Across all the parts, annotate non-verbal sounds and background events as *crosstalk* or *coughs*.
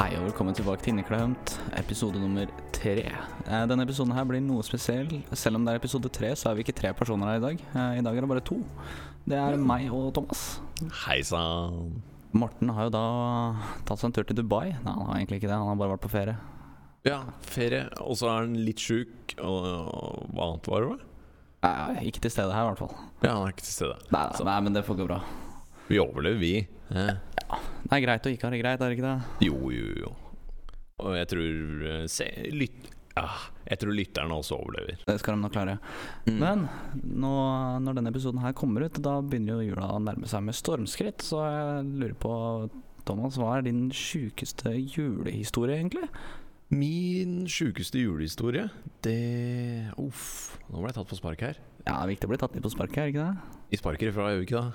Hei og velkommen tilbake til Inneklemt, episode nummer tre. Eh, Denne episoden her blir noe spesiell. Selv om det er episode tre, så er vi ikke tre personer her i dag. Eh, I dag er det bare to. Det er meg og Thomas. Hei sann. Morten har jo da tatt seg en tur til Dubai. Nei, han har egentlig ikke det, han har bare vært på ferie. Ja, ferie, og så er han litt sjuk. Og hva annet var det? Nei, ikke til stede her, i hvert fall. Ja, han er ikke til stede. Nei, nei, nei, men det får gå bra. Vi overlever, vi. Eh? Det er greit å ikke ha det greit, er det ikke det? Jo, jo, jo. Og jeg tror eh, se, lytt, ja, Jeg tror lytterne også overlever. Det skal de nok klare. Mm. Men nå, når denne episoden her kommer ut, da begynner jo jula å nærme seg med stormskritt. Så jeg lurer på, Thomas, hva er din sjukeste julehistorie, egentlig? Min sjukeste julehistorie, det Uff, nå ble jeg tatt på spark her. Ja, det er viktig å bli tatt litt på sparket, er det ikke det? Vi sparker ifra, gjør vi ikke det?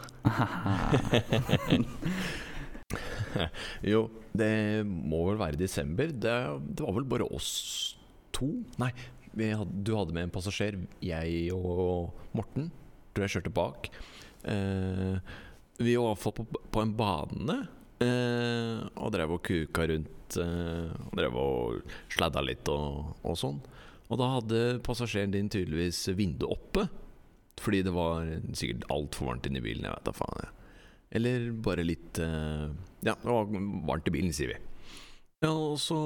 *laughs* *laughs* jo, det må vel være desember. Det, det var vel bare oss to? Nei, hadde, du hadde med en passasjer. Jeg og Morten. Tror jeg kjørte bak. Eh, vi var i på, på en bane eh, og drev og kuka rundt. Eh, og drev og sladda litt og, og sånn. Og da hadde passasjeren din tydeligvis vinduet oppe. Fordi det var sikkert altfor varmt inni bilen. Jeg vet da faen. Jeg. Eller bare litt eh, Ja, det var varmt i bilen, sier vi. Ja, og så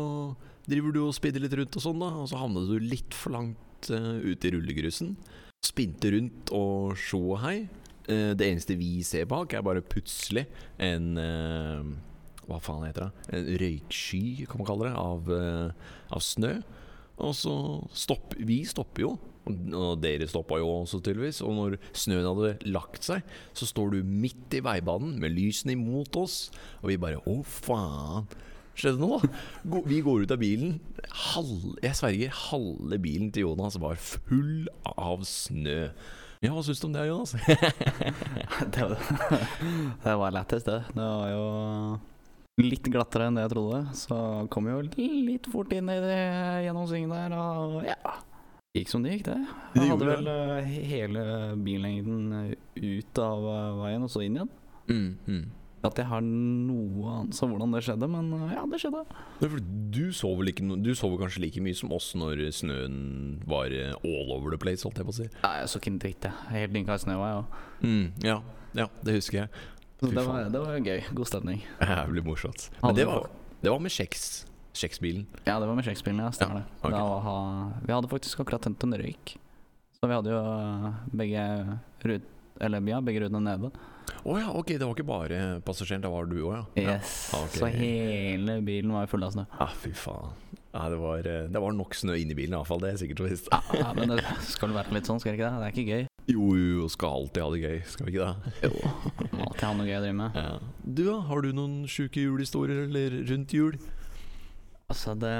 driver du og spinner litt rundt og sånn, da. Og så havnet du litt for langt uh, ute i rullegrusen. Spinte rundt og sjo og hei. Eh, det eneste vi ser bak, er bare plutselig en eh, Hva faen heter det? En røyksky, kan man kalle det, av, eh, av snø. Og så stopper Vi stopper jo. Og dere stoppa jo også, tydeligvis. Og når snøen hadde lagt seg, så står du midt i veibanen med lysene imot oss. Og vi bare Å, faen. Skjedde noe, da? Vi går ut av bilen. Halv, jeg sverger, halve bilen til Jonas var full av snø. Ja, hva syns du om det, Jonas? *laughs* det, var, lættis, *laughs* det. Det var jo litt glattere enn det jeg trodde. Så kom jo litt fort inn i det gjennom svingen der, og ja. Gikk som det gikk, det. Jeg hadde vel eh, hele billengden eh, ut av eh, veien og så inn igjen. Mm, mm. At jeg har noe anelse om hvordan det skjedde, men ja, det skjedde. Du så vel ikke Du så vel kanskje like mye som oss når snøen var all over the place, holdt jeg på å si. Nei, jeg så ikke en dritt, jeg. Helt dynka i snø var jeg òg. Mm, ja, ja, det husker jeg. Så det var, det var gøy. God stemning. Jævlig morsomt. Men det var, det var med kjeks. Kjeksbilen. Ja, det var med kjeksbilen. ja. Stemmer Ja, det. var, vi hadde faktisk akkurat tent en røyk. Så vi hadde jo eh, begge rut, Eller ja, begge rutene nede. Å ja, ok, det var ikke bare passasjeren, det var du òg, ja. Yes. ok. Så hele bilen var full av snø. Ja, fy faen. Ja, det, var, eh, det var nok snø inni bilen, iallfall. Det er sikkert og visst. Ja, men det skal være litt sånn, skal det ikke det? Det er ikke gøy. Jo, jo, skal alltid ha det gøy. Skal vi ikke det? Jo. Alltid ha noe gøy å drive med. Ja. Du, da? Har du noen sjuke julehistorier eller rundt jul? Altså, det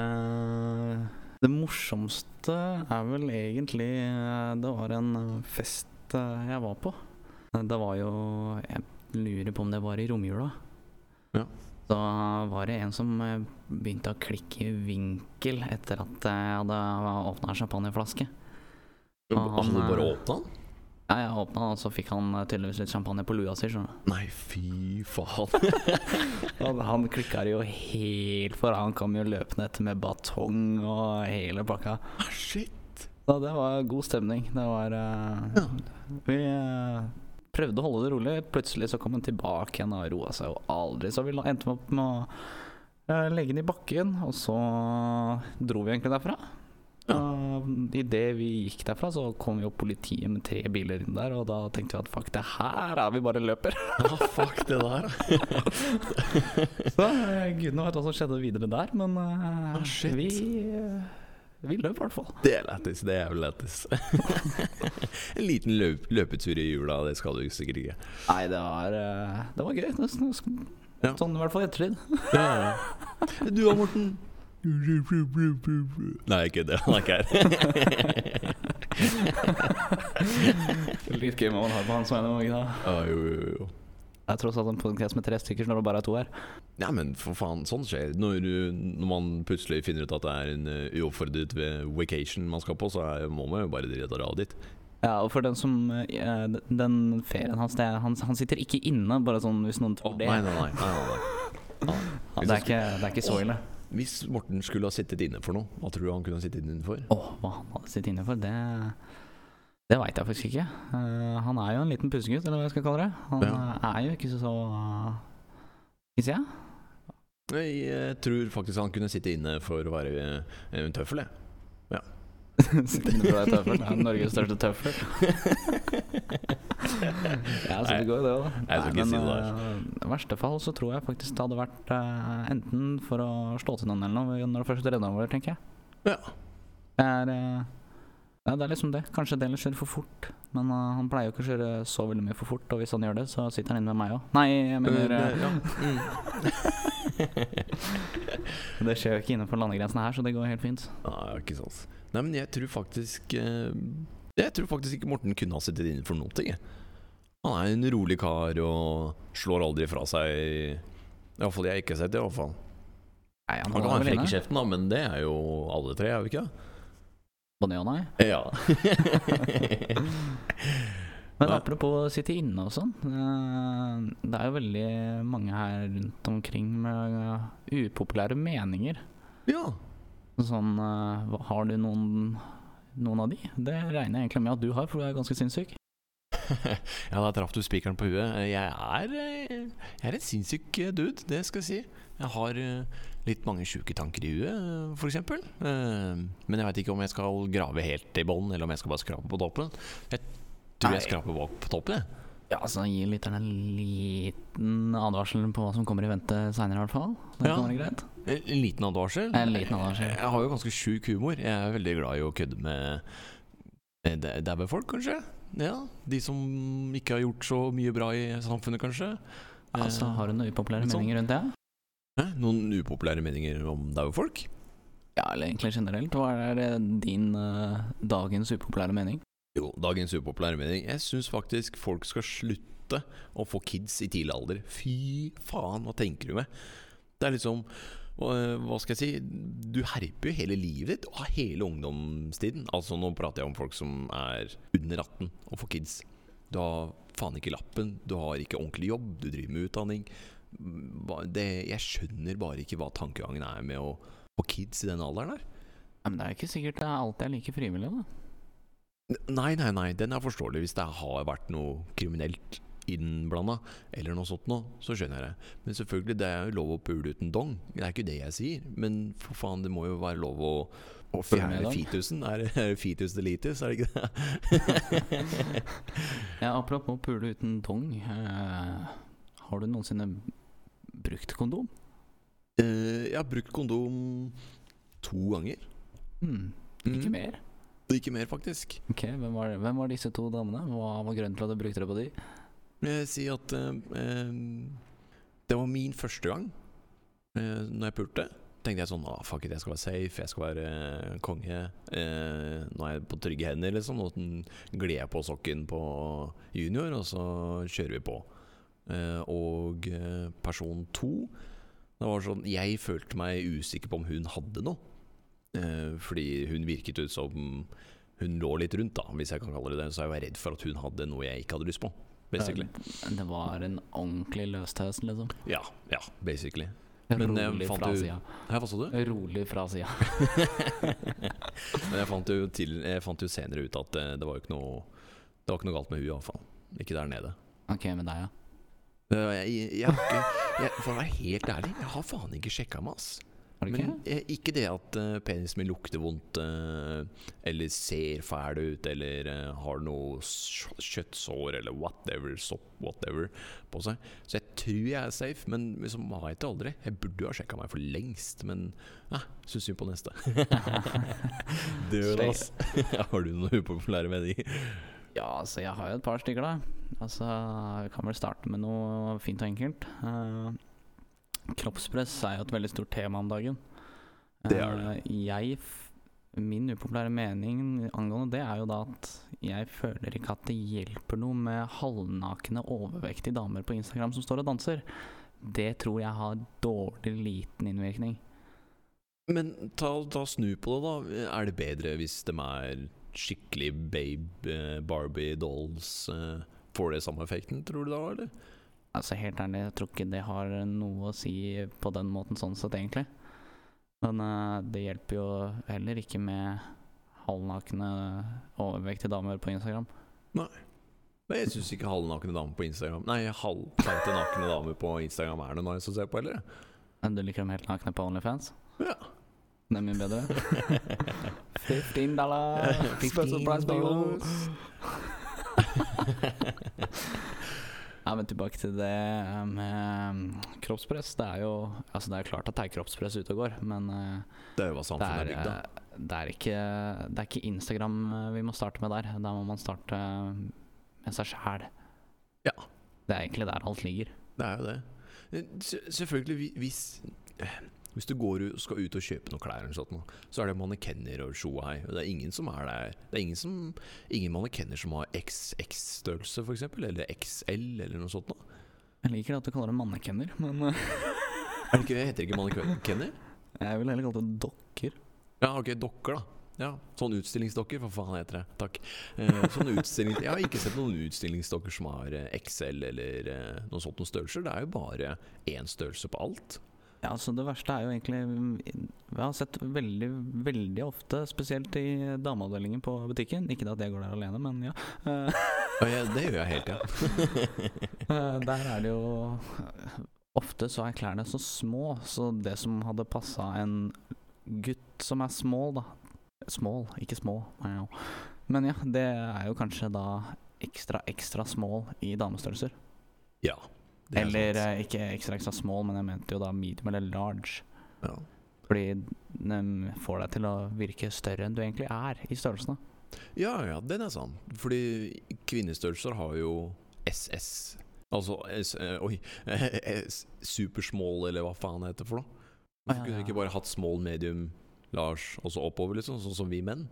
Det morsomste er vel egentlig eh, Det var en eh, fest eh, jeg var på. Det var jo Jeg lurer på om det var i romjula. Ja. Da var det en som begynte å klikke i vinkel etter at jeg hadde åpna champagneflaske. Og han, Hadde du bare åpna den? Ja, jeg åpna den, og så fikk han eh, tydeligvis litt champagne på lua si. skjønner du. Nei, fy faen. *laughs* Han, han klikka det jo helt for. Han kom jo løpende etter med batong og hele pakka. Ah, shit. Ja, det var god stemning. Det var uh, Ja. Vi uh, prøvde å holde det rolig. Plutselig så kom han tilbake igjen og roa seg jo aldri. Så vi endte opp med å uh, legge den i bakken, og så dro vi egentlig derfra. Ja. Idet vi gikk derfra, så kom jo politiet med tre biler inn der, og da tenkte vi at fuck, det her er vi bare løper. *laughs* Ja, fuck det der. *laughs* Så eh, gudene vet hva som skjedde videre der, men uh, Ah, vi, eh, vi løp i hvert fall. Det er lættis. Det er jævlig lættis. *laughs* en liten løp, løpetur i jula, det skal du sikkert ikke. Nei, det var, eh, det var gøy. Nesten, nesten. Ja. Sånn i hvert fall ettertid. Ja, ja. Du da, Morten? Nei, ikke det. Han er ikke her. *laughs* Litt gøy med å ha på hans vegne. òg, da. ah, jo, jo, jo. Det er tross alt en podkast med tre stykker når det bare er to her. Ja, men for faen, sånn skjer. Når, når man plutselig finner ut at det er en uh, uoppfordret vacation man skal på, så er, må man jo bare dra dit. Ja, og for den som eh, Den ferien hans, det han, han sitter ikke inne, bare sånn hvis noen tror tror det. nei, nei, nei, nei, nei, nei. Ja, det, er ikke, det er ikke så ille. Hvis Morten skulle ha sittet inne for noe, hva tror du han kunne ha sittet inne for? Åh, hva han hadde sittet inne for, det Det veit jeg faktisk ikke. Uh, han er jo en liten pussegutt, eller hva jeg skal kalle det. Han Ja. eh, er jo ikke så uh, Skal jeg? Jeg tror faktisk han kunne sitte inne for å være eh, en tøffel, jeg. *laughs* Sitte inne for deg tøffel. Det er Norges største tøffel. *laughs* ja, så det går jo det òg, da. Jeg skal ikke si det der. I verste fall så tror jeg faktisk det hadde vært uh, enten for å slå til noen eller noe når det først renner over, tenker jeg. Ja. Det er, eh, ja, det er liksom det. Kanskje Delen kjører for fort, men uh, han pleier jo ikke å kjøre så veldig mye for fort. Og hvis han gjør det, så sitter han inne med meg òg. Nei, jeg mener eh, ja. mm. *laughs* Det skjer jo ikke innenfor landegrensene her, så det går helt fint. Nei, ikke sant. Nei, men jeg tror faktisk Jeg tror faktisk ikke Morten kunne ha sittet inne for noen jeg. Han er en rolig kar og slår aldri fra seg Iallfall jeg har ikke sett det. i hvert fall Nei, Han kan ha en flekk i kjeften, da, men det er jo alle tre, er vi ikke? Både ja og *laughs* nei. Ja. Men apropos apropos sitte inne og sånn. eh, Det er jo veldig mange her rundt omkring med eh, upopulære meninger. ja. Sånn eh, Har du noen, noen av de? Det regner jeg egentlig med at du har, for du er ganske sinnssyk. *laughs* ja, da traff du spikeren på huet. Jeg er, eh, jeg er en sinnssyk eh, dude, det skal jeg si. Jeg har eh, litt mange sjuke tanker i huet, f.eks. Men jeg veit ikke om jeg skal grave helt i bånn, eller om jeg skal bare skrape på toppen. Jeg tror jeg skraper bak på toppen. jeg. Ja, altså Gi lytterne en liten advarsel på hva som kommer i vente seinere, i hvert fall. Det Ja. kan være greit. En en liten advarsel. En liten advarsel. Jeg har jo ganske sjuk humor. Jeg er veldig glad i å kødde med med daue folk, kanskje. Ja, De som ikke har gjort så mye bra i samfunnet, kanskje. Altså, Har du noen upopulære sånn. meninger rundt det? Hæ? Noen upopulære meninger om daue folk? Ja, eller egentlig generelt. Hva er din uh, dagens upopulære mening? Jo, dagens upopulære mening. Jeg syns faktisk folk skal slutte å få kids i tidlig alder. Fy faen, hva tenker du med? Det er liksom hva skal jeg si Du herper jo hele livet ditt og hele ungdomstiden. Altså Nå prater jeg om folk som er under 18 og får kids. Du har faen ikke lappen, du har ikke ordentlig jobb, du driver med utdanning. Det, jeg skjønner bare ikke hva tankegangen er med å få kids i den alderen der. Ja, men Det er ikke sikkert det alltid er like frivillig. da Nei, nei, nei, den er forståelig hvis det har vært noe kriminelt innblanda, eller noe sånt noe, så skjønner jeg det. Men selvfølgelig, det er jo lov å pule uten dong. Det er ikke det jeg sier. Men for faen, det må jo være lov å, å fjerne dong? fitusen. Er det *laughs* fetus fitus delitus, er det ikke det? *laughs* Ja, Apropos pule uten dong. Uh, har du noensinne brukt kondom? Uh, jeg har brukt kondom to ganger. Mm. Ikke Mm. mer? Ikke mer, faktisk. Ok, hvem var, hvem var disse to damene? Hva var grunnen til at du brukte det på de? Jeg si at eh, eh, det var min første gang uh, når jeg pulte. Tenkte jeg sånn ah, Fuck it, jeg skal være safe, jeg skal være eh, konge. Eh, nå er jeg på trygge hender, liksom. Og så gled jeg på sokken på junior, og så kjører vi på. Eh, og eh, person to Det var sånn Jeg følte meg usikker på om hun hadde noe. Eh, fordi hun virket ut som hun lå litt rundt, da, hvis jeg kan kalle det det. Så jeg var redd for at hun hadde noe jeg ikke hadde lyst på. Basically. Det var en ordentlig løstøs, liksom. Ja, ja, basically. Men jeg Rolig fant fra sida. Hva sa du? Rolig fra sida. *laughs* Men jeg fant, jo til, jeg fant jo senere ut at eh, det var jo ikke noe Det var ikke noe galt med hun iallfall. Ikke der nede. Ok, med deg, ja. Eh, Jeg, jeg, jeg, for å være helt ærlig, jeg har faen ikke sjekka meg, ass. Har du Men ikke? eh, ikke det at uh, penisen min lukter vondt, eh, eller ser fæl ut, eller eh, har noe kjøttsår, eller whatever, sopp, whatever, på seg. Så jeg tror jeg er safe, men liksom, vet det aldri. Jeg burde jo ha sjekka meg for lengst, men eh, syns synd på neste. *laughs* Død, ass. *laughs* har du noen upopulære meninger? Ja, altså, jeg har jo et par stykker, da. Altså, Vi kan vel starte med noe fint og enkelt. Eh, kroppspress er jo et veldig stort tema om dagen. Det er det. Eh, jeg Min upopulære mening angående det er jo da at jeg føler ikke at det hjelper noe med halvnakne, overvektige damer på Instagram som står og danser. Det tror jeg har dårlig liten innvirkning. Men ta, ta snu på det, da. Er det bedre hvis de er skikkelig babe, eh, Barbie dolls? eh, Får det samme effekten, tror du da, eller? Altså Helt ærlig, jeg tror ikke det har noe å si på den måten sånn sett, egentlig. Men uh, det hjelper jo heller ikke med halvnakne overvektige damer på Instagram. Nei. Men jeg syns ikke halvnakne damer på Instagram Nei, halvfeite nakne damer på Instagram er noe nice å se på heller. Men Du liker dem helt nakne på Onlyfans? Ja. Det er mye bedre. *laughs* 15 dollar! Special price you! *laughs* Ja, men tilbake til det med mm, kroppspress. Det er jo Altså, det er klart at det er kroppspress ute og går, men eh, Det er jo hva samfunnet er, bygd av. eh, det er ikke Det er ikke Instagram eh, vi må starte med der. Da må man starte med seg sjæl. Ja. Det er egentlig der alt ligger. Det er jo det. Eh, Selvfølgelig, hvis eh, Hvis du går ut, skal ut og kjøpe noen klær, sånt, så er det mannekenner og tjohei. Det er ingen som er der Det er ingen, som, ingen mannekenner som har XX-størrelse, f.eks., eller XL, eller noe sånt. Da. Jeg liker at du kaller det mannekenner, men *laughs* det ikke, heter det ikke mannekenner? jeg vil heller kalle det dokker. Ja, ok, dokker, da. Ja, Sånn utstillingsdokker, hva faen heter det? Takk. Eh, sånn utstilling, jeg har ikke sett noen utstillingsdokker som har eh, XL eller eh, noe sånt noen størrelser. Det er jo bare én størrelse på alt. Ja, altså Det verste er jo egentlig Vi har sett veldig veldig ofte, spesielt i dameavdelingen på butikken Ikke at jeg går der alene, men ja. Ja, ja, det gjør jeg helt, ja. *laughs* eh, der er det jo Ofte så er klærne så små, så det som hadde passa en gutt som er small, da Small, ikke små. wow. Men ja, det er jo kanskje da ekstra, ekstra small i damestørrelser. Ja. Det er Eller sant. eh, ikke ekstra, ekstra small, men jeg mente jo da medium eller large. ja. Fordi de får deg til å virke større enn du egentlig er i størrelsene. ja, ja, den er sann. Fordi kvinnestørrelser har jo SS. Altså S, eh, Oi. *laughs* Supersmall, eller hva faen det heter for noe. Hvorfor kunne vi ikke bare hatt small, medium, large og så oppover, liksom? Sånn som vi menn.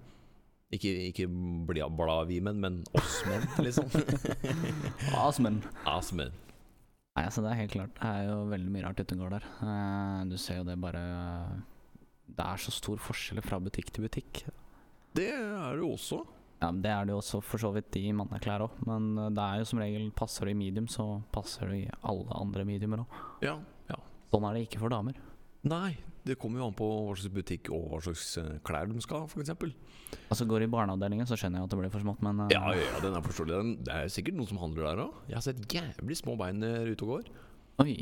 Ikke, ikke bla, bla vi menn, men oss menn, *laughs* liksom. Asmen. Asmen. Nei, altså det er helt klart. Det er jo veldig mye rart ute og går der. Eh, du ser jo det bare Det er så stor forskjell fra butikk til butikk. Det er det jo også. Ja, men Det er det jo også for så vidt i manneklær òg, men eh, det er jo som regel passer du i medium, så passer du i alle andre mediumer òg. Ja, ja. Sånn er det ikke for damer. Nei, det kommer jo an på hva slags butikk og hva slags eh, klær de skal ha, f.eks. Altså Går i barneavdelingen, så skjønner jeg at det blir for smått, men uh... Ja, ja, den er forståelig. Den- Det er sikkert noen som handler der òg. Jeg har sett jævlig små bein der ute og går. Oi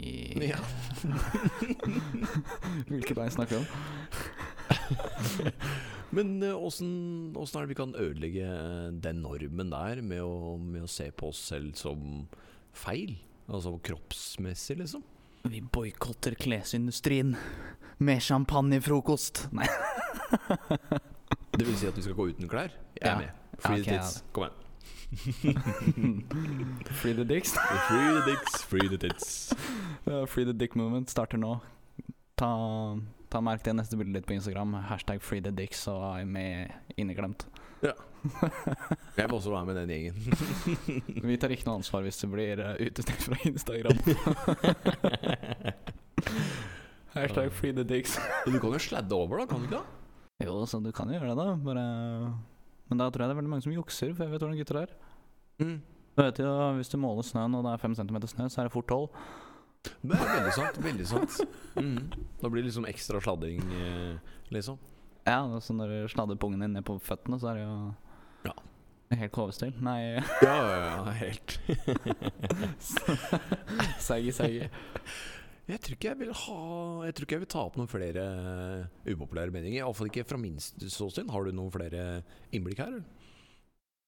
Ja. *laughs* Hvilke bein snakker vi om? *laughs* Men eh, åssen uh, er det vi kan ødelegge eh, den normen der med å, med å se på oss selv som feil? Altså kroppsmessig, liksom? Vi boikotter klesindustrien med champagnefrokost. Nei. Det vil si at vi skal gå uten klær? Jeg er Ja. med. Free okay, the ja. tits. Kom igjen. *laughs* Free the dicks. Free the dicks, free the tits. *laughs* Uh, Free the dick movement starter nå. Ta, ta merk det neste bildet ditt på Instagram. Hashtag free the dicks så er jeg med inneklemt. *laughs* Jeg må også være med den gjengen. *laughs* Vi tar ikke noe ansvar hvis det blir uh, utestengt fra Instagram. *laughs* Hashtag free the dicks. Du kan jo sladde over, da, kan du ikke? da? Jo, så du kan jo gjøre det, da. Bare Men da tror jeg det er veldig mange som jukser, for jeg vet hvordan gutter er. Mm. Du vet jo, Hvis du måler snøen og det er fem centimeter snø, så er det fort tolv. Det er veldig sant. Veldig sant. Mm. Da blir det liksom ekstra sladding, eh, liksom. Ja, så når du sladder pungen din ned på føttene, så er det jo Ja. Helt KV-stil. Nei, *laughs* Ja, ja, ja, helt. *laughs* seigi, seigi. Jeg tror ikke jeg vil ha Jeg tror ikke jeg vil ta opp noen flere eh, upopulære meninger. Iallfall ikke fra min ståsted. Har du noen flere innblikk her?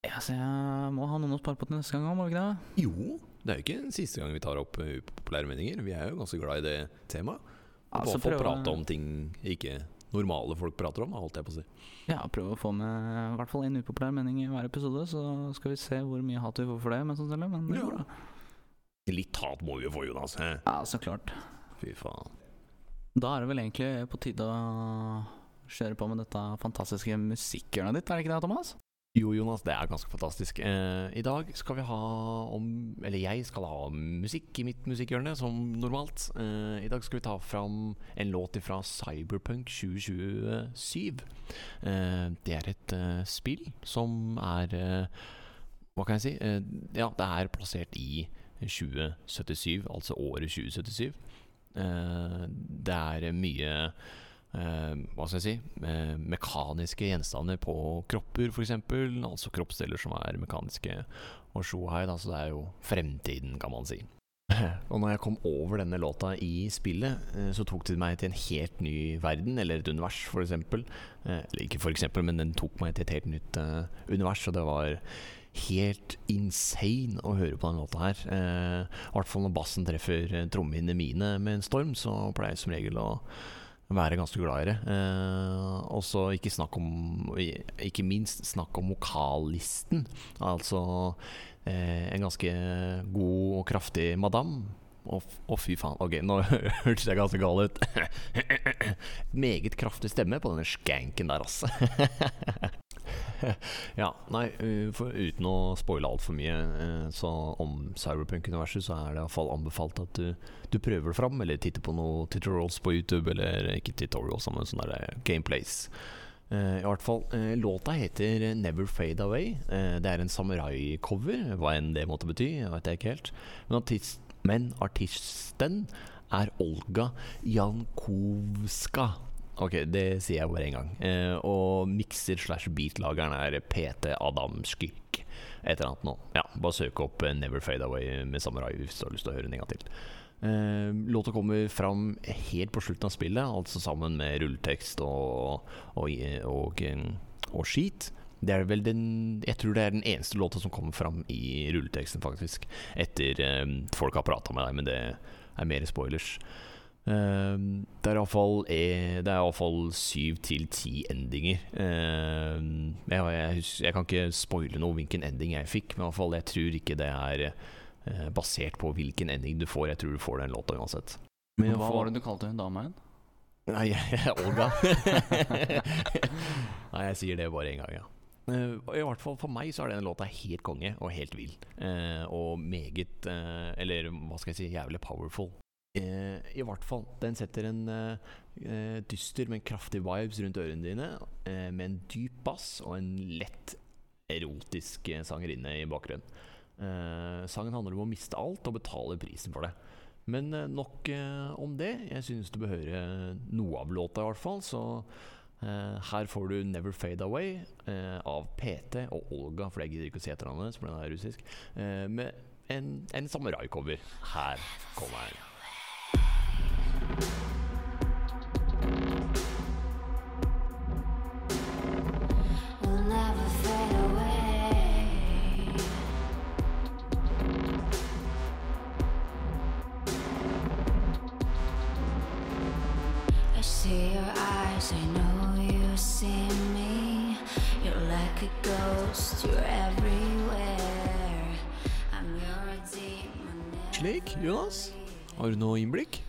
Ja, så jeg må ha noen å spare på til neste gang òg, må du ikke det? Jo, det er jo ikke den siste gang vi tar opp eh, upopulære meninger. Vi er jo ganske glad i det temaet. Ja, Og så få prate om ting ikke normale folk prater om, holdt jeg på å si. Ja, prøve å få med i hvert fall en upopulær mening i hver episode, så skal vi se hvor mye hat vi får for det. Men, sånn, men det går bra. Litt hat må vi jo få, Jonas. He? Ja, så klart. Fy faen. Da er det vel egentlig på tide å kjøre på med dette fantastiske musikkhjørnet ditt, er det ikke det, Thomas? Jo, Jonas, det er ganske fantastisk. Eh, I dag skal vi ha om Eller jeg skal ha musikk i mitt musikkhjørne, som normalt. Eh, I dag skal vi ta fram en låt fra Cyberpunk 2027. Eh, det er et eh, spill som er eh, Hva kan jeg si? Eh, ja, det er plassert i 2077, altså året 2077. Eh, det er mye hva skal jeg si eh, mekaniske gjenstander på kropper, f.eks. Altså kroppsdeler som er mekaniske. Og Shohai, da, så det er jo fremtiden, kan man si. *laughs* Og når jeg kom over denne låta i spillet, eh, så tok det meg til en helt ny verden, eller et univers, f.eks. Eh, eller ikke eksempel, men den tok meg til et helt nytt eh, univers, og det var helt insane å høre på den låta her. Eh, I hvert fall når bassen treffer eh, trommehinnene mine med en storm, så pleier jeg som regel å være ganske glad i det. Eh, og så ikke snakk om Ikke minst snakk om vokallisten. Altså eh, en ganske god og kraftig madam. Å, fy faen. Ok, nå *laughs* hørtes jeg ganske gal ut. *coughs* Meget kraftig stemme på denne skanken der, altså. *laughs* *laughs* ja, nei, uh, for, uten å spoile altfor mye uh, så om Cyberpunk-universet, så er det iallfall anbefalt at du, du prøver det fram, eller titter på noen tutorials på YouTube, eller ikke tutorials, men sånne der gameplays. Eh, I hvert fall, eh, Låta heter 'Never Fade Away'. Eh, det er en samurai-cover, hva enn det måtte bety. Jeg vet jeg ikke helt Men, artist, men artisten er Olga Jankovska. Ok, det sier jeg bare én gang. Eh, og mikser slash beatlageren er PT Adam Skykk. Et eller annet nå. Ja, bare søk opp eh, 'Never Fade Away' med Samurai hvis du har lyst til å høre den en gang til. Eh, låta kommer fram helt på slutten av spillet, altså sammen med rulletekst og, og, og, og skit. Det er vel den Jeg tror det er den eneste låta som kommer fram i rulleteksten, faktisk. Etter eh, folk har prata med deg, men det er mer spoilers. Eh, det er iallfall Det er syv til ti endinger. Eh, jeg, jeg, jeg kan ikke spoile noe hvilken ending jeg fikk, men fall jeg tror ikke det er eh, basert på hvilken ending du får. Jeg tror du får den låta uansett. Men Hva var det du kalte hun dama igjen? Nei, *laughs* Olga. *laughs* Nei, jeg sier det bare én gang, ja. Eh, I hvert fall for meg så er den låta helt konge og helt vill. Eh, og meget eh, Eller hva skal jeg si jævlig powerful. Eh, I hvert fall. Den setter en eh, eh, dyster, men kraftig vibes rundt ørene dine. eh, med en dyp bass og en lett erotisk eh, sangerinne i bakgrunnen. Eh, sangen handler om å miste alt og betale prisen for det. Men nok om det. Jeg synes du bør høre noe av låta, i hvert fall. Så her får du 'Never Fade Away' av PT og Olga, for jeg gidder ikke å si etternavnet for den er russisk. Med en, en samurai-cover. Her kommer den. Slik, Jonas? Har du noe innblikk?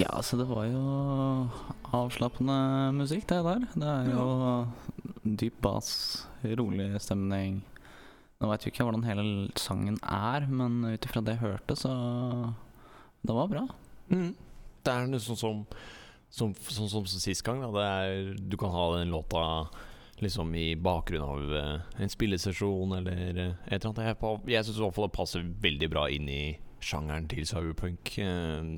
Ja, altså det var jo avslappende musikk, det der. Det er jo dyp bass, rolig stemning. Nå veit vi ikke hvordan hele sangen er, men ut ifra det jeg hørte, så Det var bra. Mm. Det er nesten sånn som, som, som, som sist gang. Er, du kan ha den låta liksom i bakgrunnen av eh, en spillesesjon eller eh, et eller annet. Jeg, jeg syns i hvert fall det passer veldig bra inn i sjangeren til cyberpunk. eh,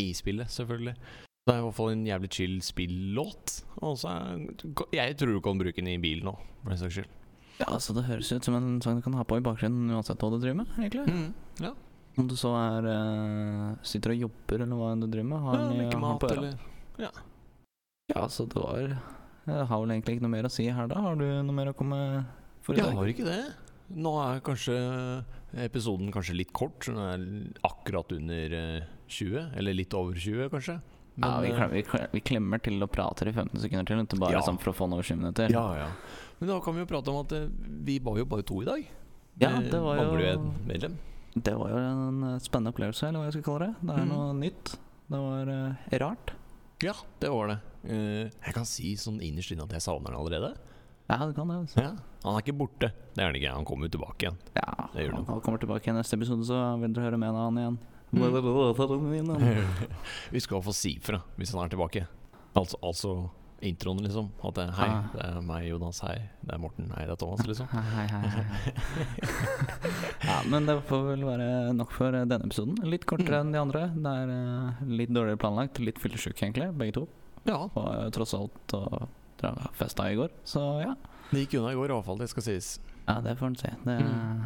I spillet, selvfølgelig. Det er i hvert fall en jævlig chill spillåt. Jeg tror du kan bruke den i bilen òg, for den saks skyld. Ja, altså Det høres ut som en sang du kan ha på i bakgrunnen uansett hva du driver med. egentlig Mm. Ja, Om du så er uh, sitter og jobber, eller hva enn du driver med. Har ja den mat på øra. eller Ja, så det var Jeg har vel egentlig ikke noe mer å si her, da. Har du noe mer å komme for i dag? Jeg har ikke det. Nå er kanskje episoden kanskje litt kort. så Den er akkurat under eh, 20, eller litt over 20, kanskje. ja, vi, eh, klemmer, vi, klemmer, vi klemmer til og prater i 15 sekunder til, ikke bare Ja. sånn for å få den over 20 minutter. ja, ja. Men da kan vi jo prate om at eh, vi var jo bare to i dag. Ja, det var jo- et medlem. Det var jo en eh, spennende opplevelse, eller hva jeg skal kalle det. Det er mm. noe nytt. Det var uh, rart. Ja, det var det. Uh, jeg kan si sånn innerst inne at jeg savner den allerede. Ja, det kan det. Altså. Ja. Han er ikke borte. Det er han ikke. Han kommer jo tilbake igjen. Ja, han han kommer tilbake i neste episode, så vil dere høre med han igjen. Mm. *laughs* vi skal få si ifra hvis han er tilbake. Altså, altså introen, liksom. At det, er hei, Ah. det er meg, Jonas. Hei, det er Morten. Hei, det er Thomas, liksom. *laughs* Hei, hei, hei. *laughs* ja, men det får vel være nok for denne episoden. Litt kortere Mm. enn de andre. Det er eh, litt dårligere planlagt, litt fyllesyk egentlig, begge to. Ja, Og eh, tross alt og festa i går, så ja. det gikk unna i går, i hvert fall. Det skal sies. Ja, det får en si. Det, Mm.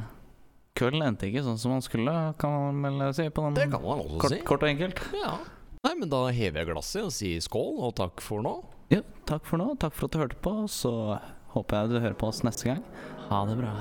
Kvelden endte ikke sånn som man skulle, kan man vel si. På den Det kan man også kort, si. kort og enkelt. Ja. Nei, men da hever jeg glasset og sier skål, og takk for nå. Ja, takk for nå. Takk for at du hørte på. Så håper jeg du hører på oss neste gang. Ha det bra.